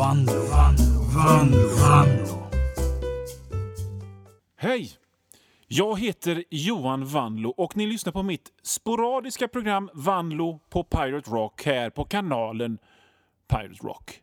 Vanlo, Vanlo, Vanlo, Vanlo. Hej! Jag heter Johan Vanlo och ni lyssnar på mitt sporadiska program Vanlo på Pirate Rock här på kanalen Pirate Rock.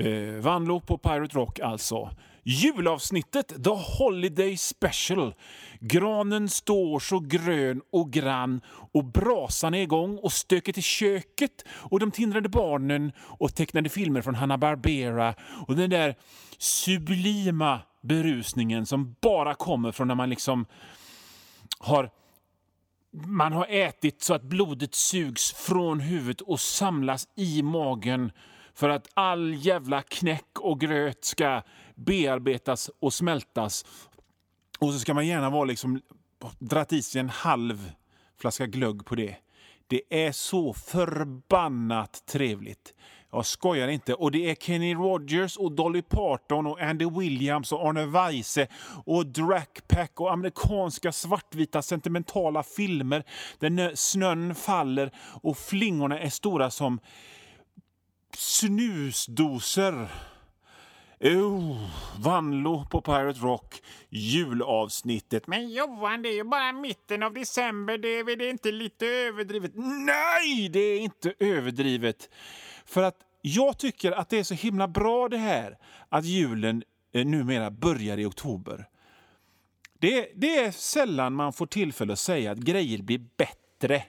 Eh, Vanlo på Pirate Rock alltså. Julavsnittet The Holiday Special. Granen står så grön och grann och brasan är igång och stöket i köket och de tindrande barnen och tecknade filmer från Hanna-Barbera och den där sublima berusningen som bara kommer från när man liksom har man har ätit så att blodet sugs från huvudet och samlas i magen för att all jävla knäck och gröt ska bearbetas och smältas. Och så ska man gärna vara liksom dratt i sig en halv flaska glögg på det. Det är så förbannat trevligt. Jag skojar inte. Och det är Kenny Rogers och Dolly Parton och Andy Williams och Arne Weise och Drackpack och amerikanska svartvita sentimentala filmer där snön faller och flingorna är stora som snusdoser. Oh, Vanlo på Pirate Rock, julavsnittet. Men Johan, det är ju bara mitten av december. Det är väl inte lite överdrivet? Nej, det är inte överdrivet. För att jag tycker att det är så himla bra det här att julen eh, numera börjar i oktober. Det, det är sällan man får tillfälle att säga att grejer blir bättre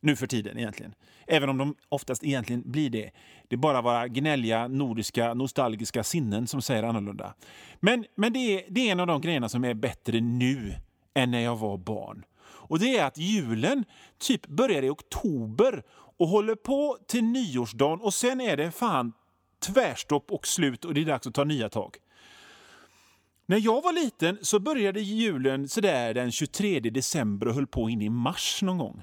nu för tiden egentligen. Även om de oftast egentligen blir det. Det är bara våra gnälliga, nordiska, nostalgiska sinnen som säger annorlunda. Men, men det, är, det är en av de grejerna som är bättre nu än när jag var barn. Och det är att julen typ börjar i oktober och håller på till nyårsdagen och sen är det fan tvärstopp och slut och det är dags att ta nya tag. När jag var liten så började julen sådär den 23 december och höll på in i mars någon gång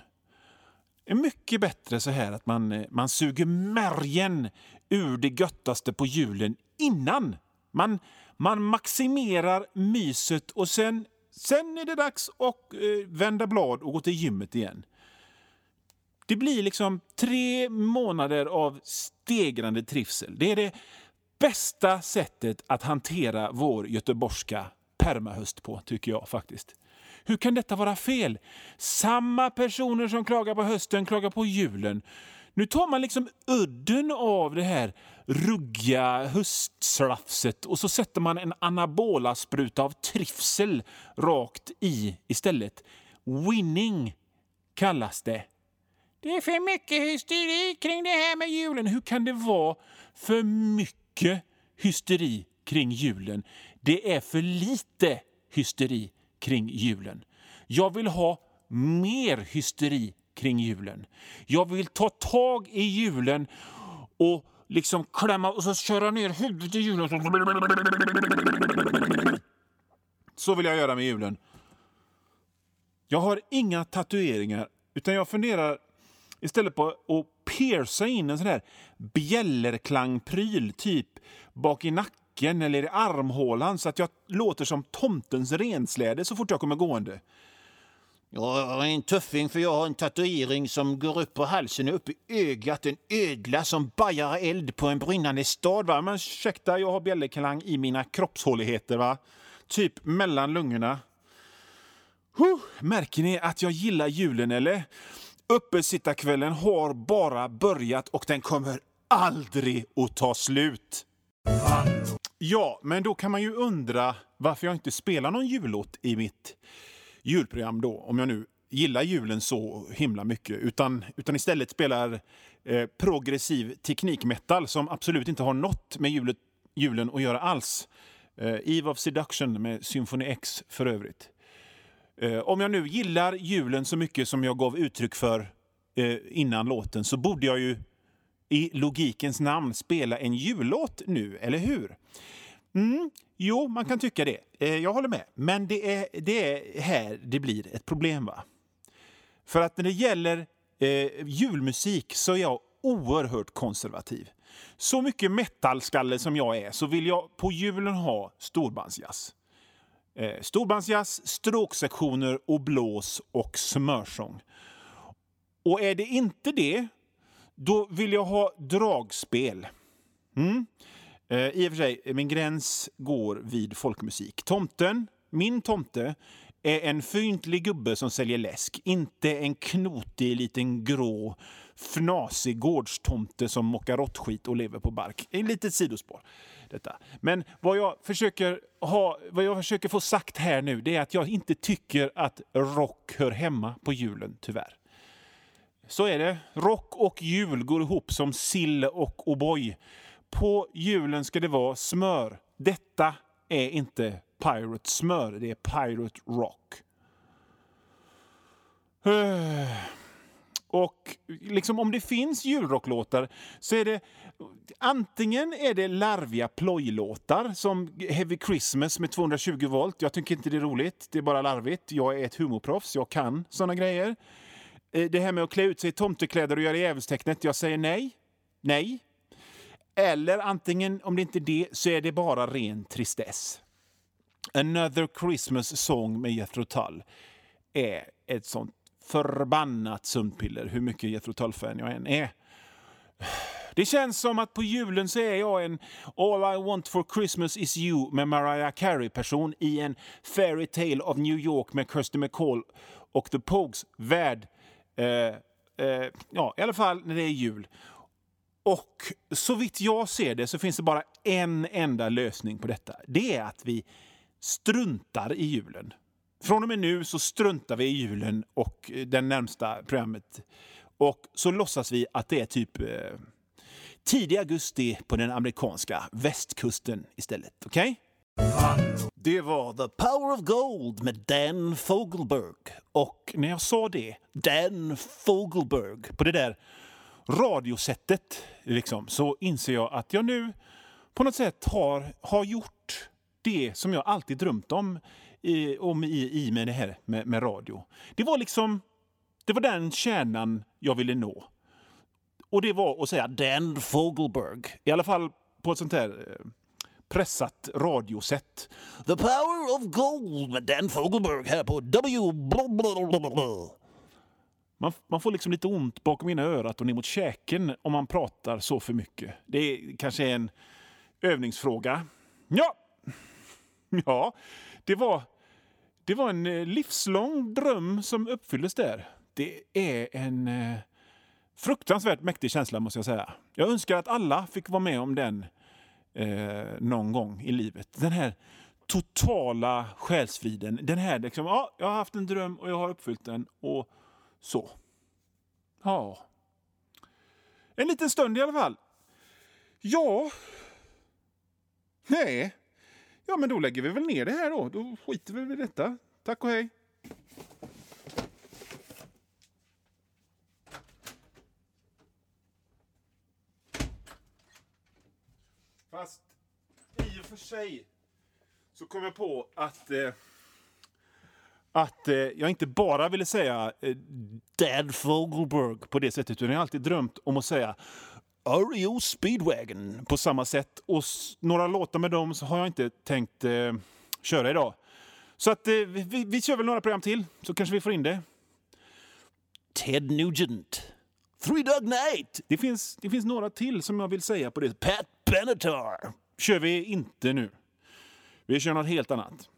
är mycket bättre så här att man, eh, man suger märgen ur det göttaste på julen innan. Man, man maximerar myset och sen, sen är det dags att eh, vända blad och gå till gymmet igen. Det blir liksom tre månader av stegrande trivsel. Det är det bästa sättet att hantera vår göteborgska permahöst på, tycker jag faktiskt. Hur kan detta vara fel? Samma personer som klagar på hösten klagar på julen. Nu tar man liksom udden av det här ruggiga höstslafset och så sätter man en anabola-spruta av trivsel rakt i istället. Winning kallas det. Det är för mycket hysteri kring det här med julen. Hur kan det vara för mycket hysteri kring julen? Det är för lite hysteri kring julen. Jag vill ha mer hysteri kring julen. Jag vill ta tag i julen och liksom klämma och så köra ner huvudet i julen. Så vill jag göra med julen. Jag har inga tatueringar, utan jag funderar istället på att pierca in en sån här bjällerklangpryl, typ bak i nacken nacken eller i armhålan så att jag låter som tomtens rensläde så fort jag kommer gående. Jag är en tuffing för jag har en tatuering som går upp på halsen och upp i ögat. En ödla som bajar eld på en brinnande stad. Va? Men ursäkta, jag har bjällerklang i mina kroppshåligheter. Va? Typ mellan lungorna. Huh, märker ni att jag gillar julen eller? Uppesittarkvällen har bara börjat och den kommer aldrig att ta slut. Ja, men då kan man ju undra varför jag inte spelar någon jullåt i mitt julprogram då, om jag nu gillar julen så himla mycket, utan, utan istället spelar eh, progressiv teknikmetal som absolut inte har något med julet, julen att göra alls. Eh, Eve of Seduction med Symphony X för övrigt. Eh, om jag nu gillar julen så mycket som jag gav uttryck för eh, innan låten så borde jag ju i logikens namn spela en jullåt nu, eller hur? Mm, jo, man kan tycka det. Eh, jag håller med. Men det är, det är här det blir ett problem. va? För att när det gäller eh, julmusik så är jag oerhört konservativ. Så mycket metalskalle som jag är så vill jag på julen ha storbandsjazz. Eh, storbandsjazz, stråksektioner och blås och smörsång. Och är det inte det då vill jag ha dragspel. Mm. Eh, I och för sig, min gräns går vid folkmusik. Tomten, min tomte, är en fyntlig gubbe som säljer läsk. Inte en knotig liten grå fnasig gårdstomte som mockar råttskit och lever på bark. Ett litet sidospår. Detta. Men vad jag, försöker ha, vad jag försöker få sagt här nu det är att jag inte tycker att rock hör hemma på julen, tyvärr. Så är det. Rock och jul går ihop som sill och O'boy. På julen ska det vara smör. Detta är inte Pirate smör, det är Pirate Rock. Eh. Och liksom om det finns julrocklåtar så är det antingen är det larviga plojlåtar som Heavy Christmas med 220 volt. Jag tycker inte det är roligt, det är bara larvigt. Jag är ett humorproffs, jag kan såna grejer. Eh, det här med att klä ut sig i tomtekläder och göra djävulstecknet, jag säger nej. Nej. Eller antingen, om det inte är det, så är det bara ren tristess. Another Christmas Song med Jethro Tull är ett sånt förbannat sömnpiller, hur mycket Jethro Tull-fan jag än är. Det känns som att på julen så är jag en All I want for Christmas is you med Mariah Carey-person i en Fairy Tale of New York med Kirsty McCall och The Pogues värld. Eh, eh, ja, i alla fall när det är jul. Och så vitt jag ser det så finns det bara en enda lösning på detta. Det är att vi struntar i julen. Från och med nu så struntar vi i julen och den närmsta programmet. Och så låtsas vi att det är typ eh, tidig augusti på den amerikanska västkusten istället. Okej? Okay? Det var The Power of Gold med Dan Fogelberg. Och när jag sa det, Dan Fogelberg, på det där radiosättet liksom, så inser jag att jag nu på något sätt har, har gjort det som jag alltid drömt om i, om i, i med det här med, med radio. Det var liksom det var den kärnan jag ville nå. Och det var att säga Dan Fogelberg. I alla fall på ett sånt här eh, pressat radiosätt. The power of gold med Dan Fogelberg här på W... Man, man, får liksom lite ont bakom ena örat och ner mot käken om man pratar så för mycket. Det är kanske är en övningsfråga. Ja, ja det, var, det var en eh, livslång dröm som uppfylldes där. Det är en eh, fruktansvärt mäktig känsla måste jag säga. Jag önskar att alla fick vara med om den eh, någon gång i livet. Den här totala själsfriden. Den här liksom, ja, jag har haft en dröm och jag har uppfyllt den och så. Ja. En liten stund i alla fall. Ja. Nej. Ja, men då lägger vi väl ner det här då. Då skiter vi i detta. Tack och hej. Fast i och för sig så kom jag på att eh, att eh, jag inte bara ville säga eh, Dad Fogelberg på det sättet, utan jag har alltid drömt om att säga REO Speedwagon på samma sätt. Och några låtar med dem så har jag inte tänkt eh, köra idag. Så att eh, vi, vi kör väl några program till, så kanske vi får in det. Ted Nugent. Three Dog Night! Det finns, det finns några till som jag vill säga på det. Pat Benatar kör vi inte nu. Vi kör något helt annat.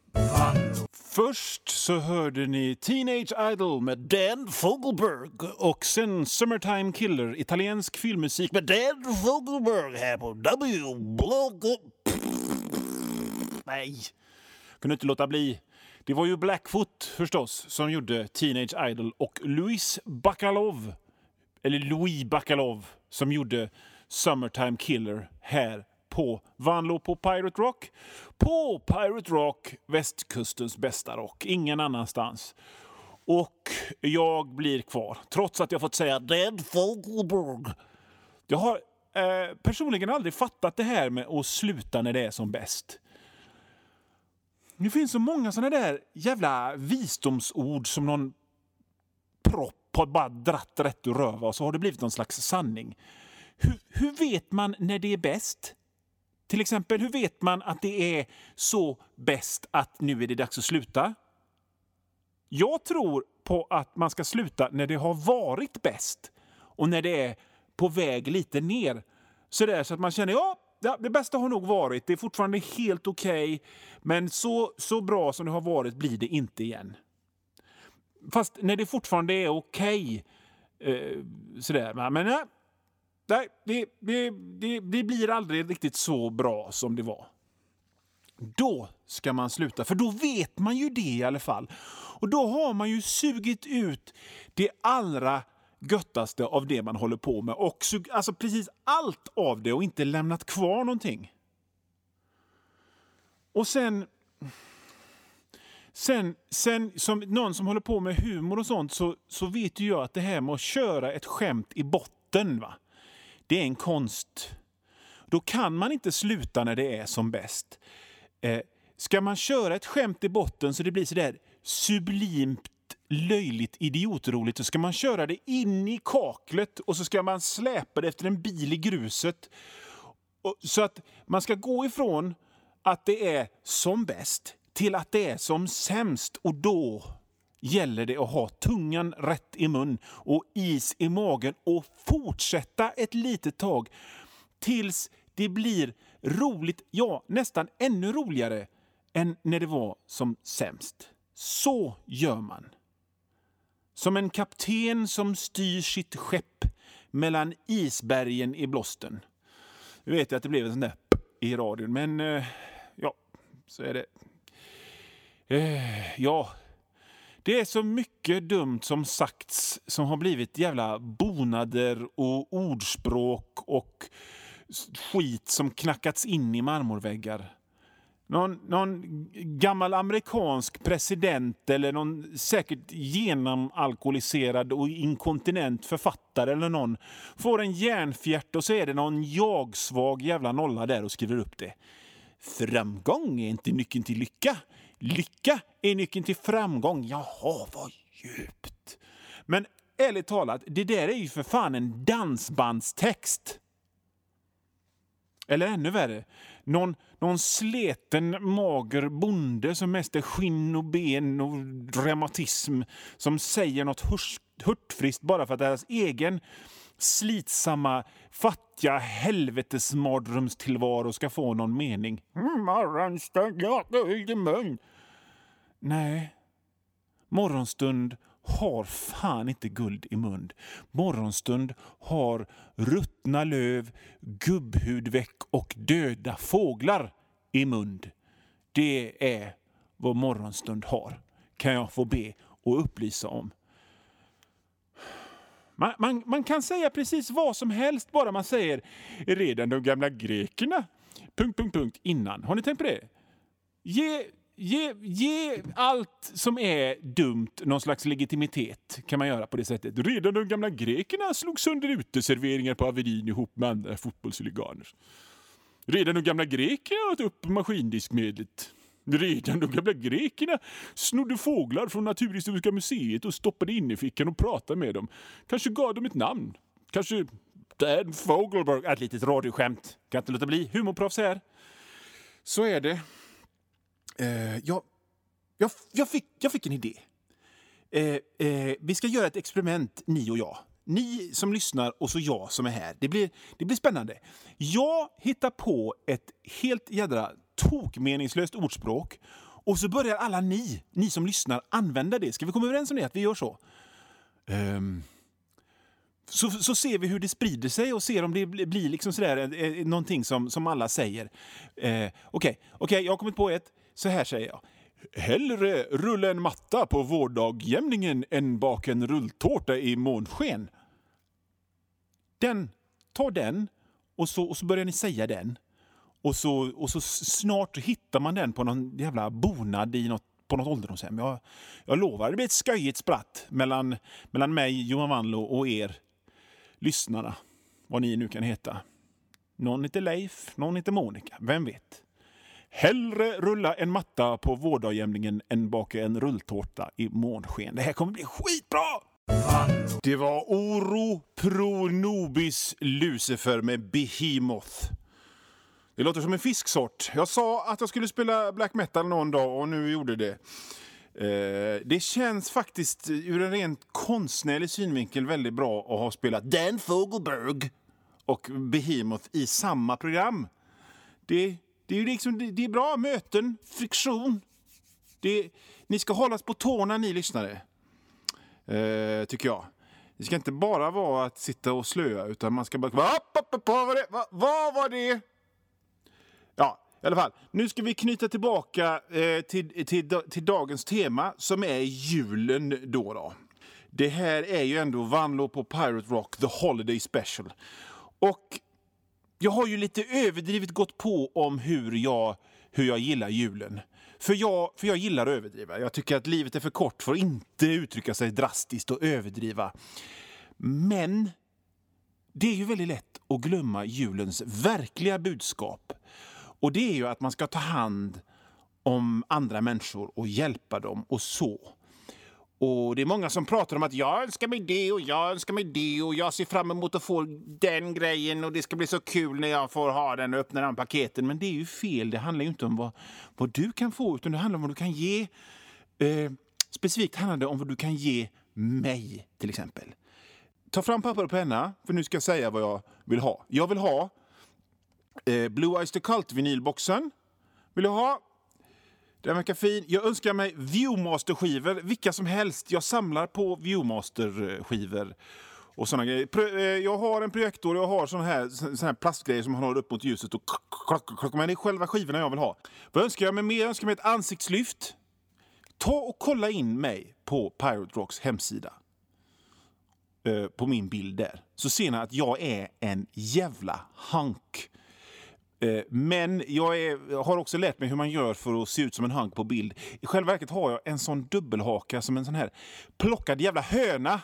Först så hörde ni Teenage Idol med Dan Fogelberg och sen Summertime Killer, italiensk filmmusik med Dan Fogelberg här på W... Nej, kunde inte låta bli. Det var ju Blackfoot förstås som gjorde Teenage Idol och Louis Bakalov, eller Louis Bakalov, som gjorde Summertime Killer här på Vanlo på Pirate Rock. På Pirate Rock, västkustens bästa rock. Ingen annanstans. Och jag blir kvar, trots att jag fått säga Dead Fogelberg. Jag har eh, personligen aldrig fattat det här med att sluta när det är som bäst. Det finns så många såna där jävla visdomsord som någon propp bara dratt rätt ur röva och så har det blivit någon slags sanning. Hur, hur vet man när det är bäst? Till exempel, hur vet man att det är så bäst att nu är det dags att sluta? Jag tror på att man ska sluta när det har varit bäst och när det är på väg lite ner. Så, där, så att man känner ja, det bästa har nog varit, det är fortfarande helt okej, okay, men så, så bra som det har varit blir det inte igen. Fast när det fortfarande är okej, okay, eh, sådär, men nej, nej det, det, det, det blir aldrig riktigt så bra som det var. Då ska man sluta, för då vet man ju det i alla fall. Och då har man ju sugit ut det allra göttaste av det man håller på med. Och alltså precis allt av det och inte lämnat kvar någonting. Och sen... Sen, sen som någon som håller på med humor och sånt så, så vet ju jag att det här med att köra ett skämt i botten, va? det är en konst. Då kan man inte sluta när det är som bäst. Eh, ska man köra ett skämt i botten så det blir sådär sublimt löjligt idiotroligt så ska man köra det in i kaklet och så ska man släpa det efter en bil i gruset. så att man ska gå ifrån att det är som bäst till att det är som sämst. Och då gäller det att ha tungan rätt i mun och is i magen och fortsätta ett litet tag tills det blir roligt, ja nästan ännu roligare än när det var som sämst. Så gör man. Som en kapten som styr sitt skepp mellan isbergen i blåsten. Nu vet jag att det blev en sån där i radion, men eh, ja, så är det. Eh, ja, det är så mycket dumt som sagts som har blivit jävla bonader och ordspråk och skit som knackats in i marmorväggar. Någon, någon gammal amerikansk president eller någon säkert genomalkoholiserad och inkontinent författare eller någon får en järnfjärt och så är det någon jag-svag jävla nolla där och skriver upp det. Framgång är inte nyckeln till lycka. Lycka är nyckeln till framgång. Jaha, vad djupt. Men ärligt talat, det där är ju för fan en dansbandstext. Eller ännu värre, någon, någon sleten, mager bonde som mest är skinn och ben och reumatism som säger något hurtfriskt bara för att deras egen slitsamma, fattiga helvetesmardrömstillvaro ska få någon mening. Mm, morgonstund, ja, i mun. Nej. Morgonstund har fan inte guld i mun. Morgonstund har ruttna löv, gubbhudveck och döda fåglar i mun. Det är vad morgonstund har, kan jag få be och upplysa om. Man, man, man, kan säga precis vad som helst bara man säger redan de gamla grekerna... Punkt, punkt, punkt innan. Har ni tänkt på det? Ge Ge, ge allt som är dumt någon slags legitimitet kan man göra på det sättet. Redan de gamla grekerna slog sönder uteserveringar på Avenyn ihop med andra fotbollshuliganer. Redan de gamla grekerna åt upp maskindiskmedlet. Redan de gamla grekerna snodde fåglar från Naturhistoriska museet och stoppade in i fickan och pratade med dem. Kanske gav dem ett namn. Kanske Dan Fogelberg. Ett litet radioskämt. Kan inte låta bli. Humorproffs här. Så är det. Eh, jag, jag, jag, fick, jag fick en idé. Eh, eh, vi ska göra ett experiment, ni och jag. Ni som lyssnar och så jag som är här. Det blir, det blir spännande. Jag hittar på ett helt jädra tokmeningslöst ordspråk och så börjar alla ni, ni som lyssnar, använda det. Ska vi komma överens om det? Att vi gör så? Um, så, så ser vi hur det sprider sig och ser om det blir liksom sådär, eh, eh, någonting som, som alla säger. Eh, okej, okay, okay, jag har kommit på ett. Så här säger jag. Hellre rulla en matta på vårdagjämningen än baka en rulltårta i månsken. Den, ta den och så, och så börjar ni säga den. Och så, och så snart hittar man den på någon jävla bonad i något, på något ålderdomshem. Jag, jag lovar, det blir ett skojigt spratt mellan, mellan mig, Johan Wanlo och er lyssnarna. Vad ni nu kan heta. Någon heter Leif, någon heter Monica. Vem vet? Hellre rulla en matta på vårdagjämningen än baka en rulltårta i månsken. Det här kommer bli skitbra! Det var Oro Pro Nobis Lucifer med Behemoth. Det låter som en fisksort. Jag sa att jag skulle spela black metal någon dag och nu gjorde det. Eh, det känns faktiskt eh, ur en rent konstnärlig synvinkel väldigt bra att ha spelat Dan Fogelberg och Behemoth i samma program. Det, det, är, liksom, det, det är bra möten, friktion. Det, ni ska hållas på tårna, ni lyssnare. Eh, tycker jag. Det ska inte bara vara att sitta och slöa, utan man ska bara... Vad va, va, Va, vad var det? I alla fall. Nu ska vi knyta tillbaka eh, till, till, till dagens tema, som är julen. då, då. Det här är ju ändå Vanlo på Pirate Rock, The Holiday Special. Och jag har ju lite överdrivet gått på om hur jag, hur jag gillar julen. För jag, för jag gillar att överdriva. Jag tycker att livet är för kort för att inte uttrycka sig drastiskt och överdriva. Men det är ju väldigt lätt att glömma julens verkliga budskap. Och det är ju att man ska ta hand om andra människor och hjälpa dem och så. Och det är många som pratar om att jag önskar mig det och jag önskar mig det och jag ser fram emot att få den grejen och det ska bli så kul när jag får ha den och öppna de paketen. Men det är ju fel. Det handlar ju inte om vad, vad du kan få utan det handlar om vad du kan ge. Eh, specifikt handlar det om vad du kan ge mig till exempel. Ta fram papper och penna för nu ska jag säga vad jag vill ha. Jag vill ha eh, Blue Eyes the Cult vinylboxen. Vill jag ha den verkar fin. Jag önskar mig Viewmaster-skivor, vilka som helst. Jag samlar på Viewmaster-skivor och såna grejer. Eh, jag har en projektor och jag har sån här, sån här plastgrejer som man har upp mot ljuset. Och men det är själva skivorna jag vill ha. Vad önskar jag mig mer? Jag önskar mig ett ansiktslyft. Ta och kolla in mig på Pirate Rocks hemsida. Eh, på min bild där. Så ser ni att jag är en jävla hunk. Eh, men jag är, har också lärt mig hur man gör för att se ut som en hunk på bild. I själva verket har jag en sån dubbelhaka som en sån här plockad jävla höna.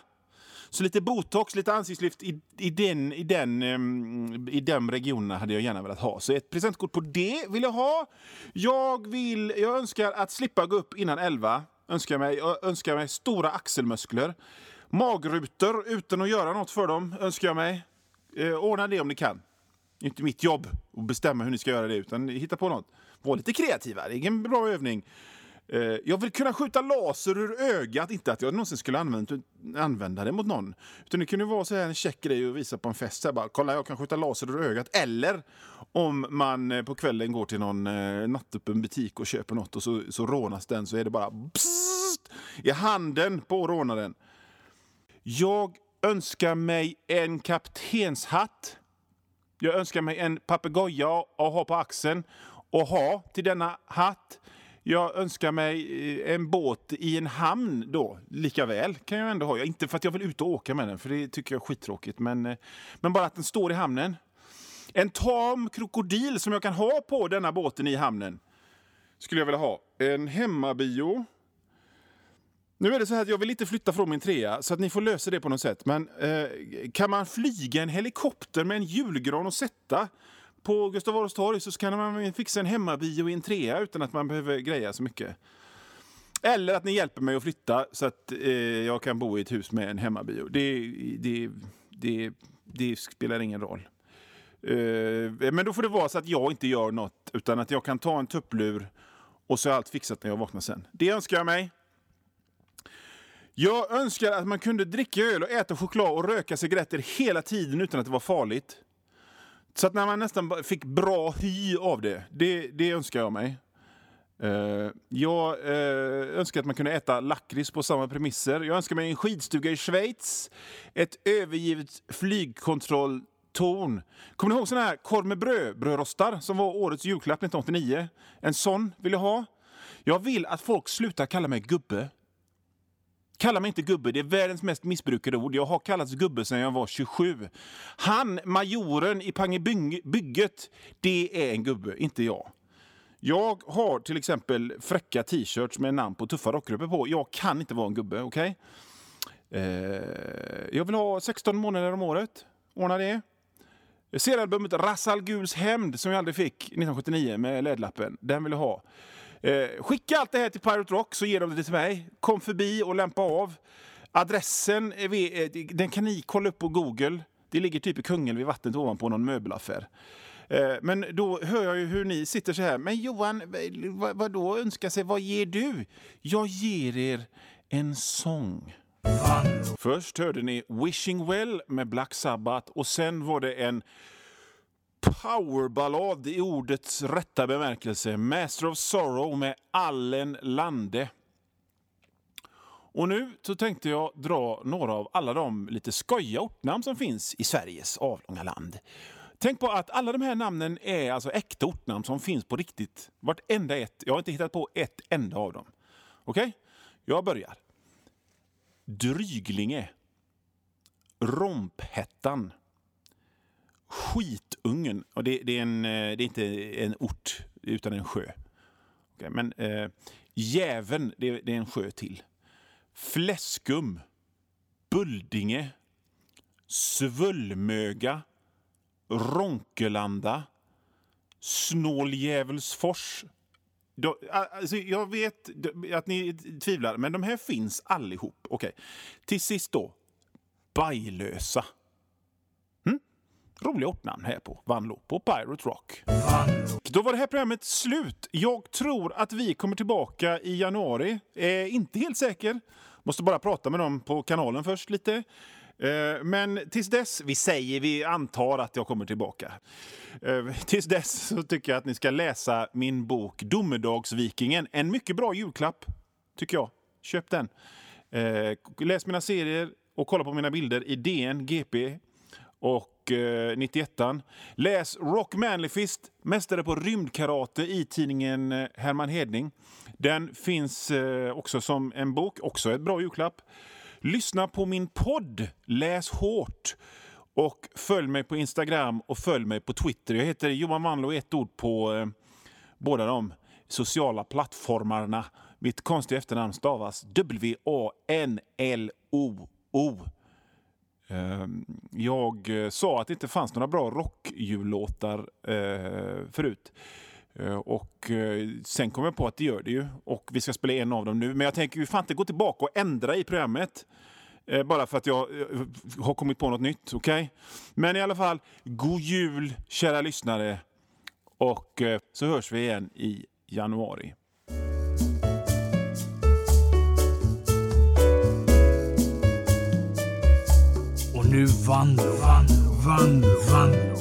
Så lite botox, lite ansiktslyft i, i, den, i, den, um, i den regionerna hade jag gärna velat ha. Så ett presentkort på det vill jag ha. Jag, vill, jag önskar att slippa gå upp innan 11. Önskar mig, jag önskar mig stora axelmuskler. Magrutor utan att göra något för dem önskar jag mig. Eh, ordna det om ni kan är inte mitt jobb att bestämma hur ni ska göra det, utan hitta på något. Var lite kreativa, det är en bra övning. Eh, jag vill kunna skjuta laser ur ögat, inte att jag någonsin skulle använda, använda det mot någon. Utan det kunde vara så här en check grej att visa på en fest. Så bara, Kolla, jag kan skjuta laser ur ögat. Eller om man eh, på kvällen går till någon eh, nattöppen butik och köper något och så, så rånas den så är det bara pssst, i handen på rånaren. Jag önskar mig en kaptenshatt jag önskar mig en papegoja att ha på axeln och ha till denna hatt. Jag önskar mig eh, en båt i en hamn då, lika väl kan jag ändå ha. Inte för att jag vill ut och åka med den, för det tycker jag är skittråkigt, men, eh, men bara att den står i hamnen. En tam krokodil som jag kan ha på denna båten i hamnen skulle jag vilja ha. En hemmabio nu är det så här att jag vill inte flytta från min trea, så att ni får lösa det på något sätt. Men eh, kan man flyga en helikopter med en julgran och sätta på Gustav Adolfs torg så kan man fixa en hemmabio i en trea utan att man behöver greja så mycket. Eller att ni hjälper mig att flytta så att eh, jag kan bo i ett hus med en hemmabio. Det, det, det, det spelar ingen roll. Eh, men då får det vara så att jag inte gör något utan att jag kan ta en tupplur och så är allt fixat när jag vaknar sen. Det önskar jag mig. Jag önskar att man kunde dricka öl och äta choklad och röka cigaretter hela tiden utan att det var farligt. Så att när man nästan fick bra hy av det, det, det önskar jag mig. Uh, jag uh, önskar att man kunde äta lakrits på samma premisser. Jag önskar mig en skidstuga i Schweiz, ett övergivet flygkontrolltorn. Kommer ni ihåg såna här korv med bröd, brödrostar som var årets julklapp 1989? En sån vill jag ha. Jag vill att folk slutar kalla mig gubbe. Kalla mig inte gubbe, det är världens mest missbrukade ord. Jag har kallats gubbe sedan jag var 27. Han, majoren i Pangebygget, det är en gubbe, inte jag. Jag har till exempel fräcka t-shirts med namn på tuffa rockgrupper på. Jag kan inte vara en gubbe, okej? Okay? Eh, jag vill ha 16 månader om året. Ordna det. Serialbumet Rassal Guls hämnd som jag aldrig fick 1979 med ledlappen. Den vill jag ha. Eh, skicka allt det här till Pirate Rock så ger de det till mig. Kom förbi och lämpa av. Adressen vi, eh, den kan ni kolla upp på Google. Det ligger typ i Kungälv vid vattnet ovanpå någon möbelaffär. Eh, men då hör jag ju hur ni sitter så här. Men Johan, vad, vad då önskar sig? Vad ger du? Jag ger er en sång. Först hörde ni Wishing Well med Black Sabbath och sen var det en powerballad i ordets rätta bemärkelse. Master of Sorrow med Allen Lande. Och nu så tänkte jag dra några av alla de lite skojiga ortnamn som finns i Sveriges avlånga land. Tänk på att alla de här namnen är alltså äkta ortnamn som finns på riktigt. Vartenda ett. Jag har inte hittat på ett enda av dem. Okej? Okay? Jag börjar. Dryglinge. Romphättan. Skitungen. Och det, det, är en, eh, det är inte en ort, utan en sjö. Okay, men eh, Jäven, det, det är en sjö till. Fläskum. Buldinge. Svullmöga. Ronkelanda. Snåljävelsfors. alltså jag vet att ni tvivlar, men de här finns allihop. Okay. Till sist då, Bajlösa. Mm? Roliga ortnamn här på Vanlo, på Pirate Rock. Vanlo. Då var det här programmet slut. Jag tror att vi kommer tillbaka i januari. Är inte helt säker. Måste bara prata med dem på kanalen först lite. Eh, men tills dess, vi säger, vi antar att jag kommer tillbaka. Eh, tills dess så tycker jag att ni ska läsa min bok Domedagsvikingen. En mycket bra julklapp, tycker jag. Köp den. Eh, läs mina serier och kolla på mina bilder i DN, GP och eh, 91 Läs Rock Manlyfist, mästare på rymdkarate i tidningen eh, Herman Hedning. Den finns eh, också som en bok, också ett bra julklapp. Lyssna på min podd Läs hårt och följ mig på Instagram och följ mig på Twitter. Jag heter Johan Wanlo ett ord på eh, båda de sociala plattformarna. Mitt konstiga efternamn stavas W-A-N-L-O-O. -O. Ehm, jag eh, sa att det inte fanns några bra rockjullåtar eh, förut. Eh, och sen kom jag på att det gör det ju. Och vi ska spela en av dem nu. Men jag tänker vi fan inte gå tillbaka och ändra i programmet. Bara för att jag har kommit på något nytt. Okay? Men i alla fall, god jul kära lyssnare. Och så hörs vi igen i januari. Nu vann, vann, vann, Vanlo.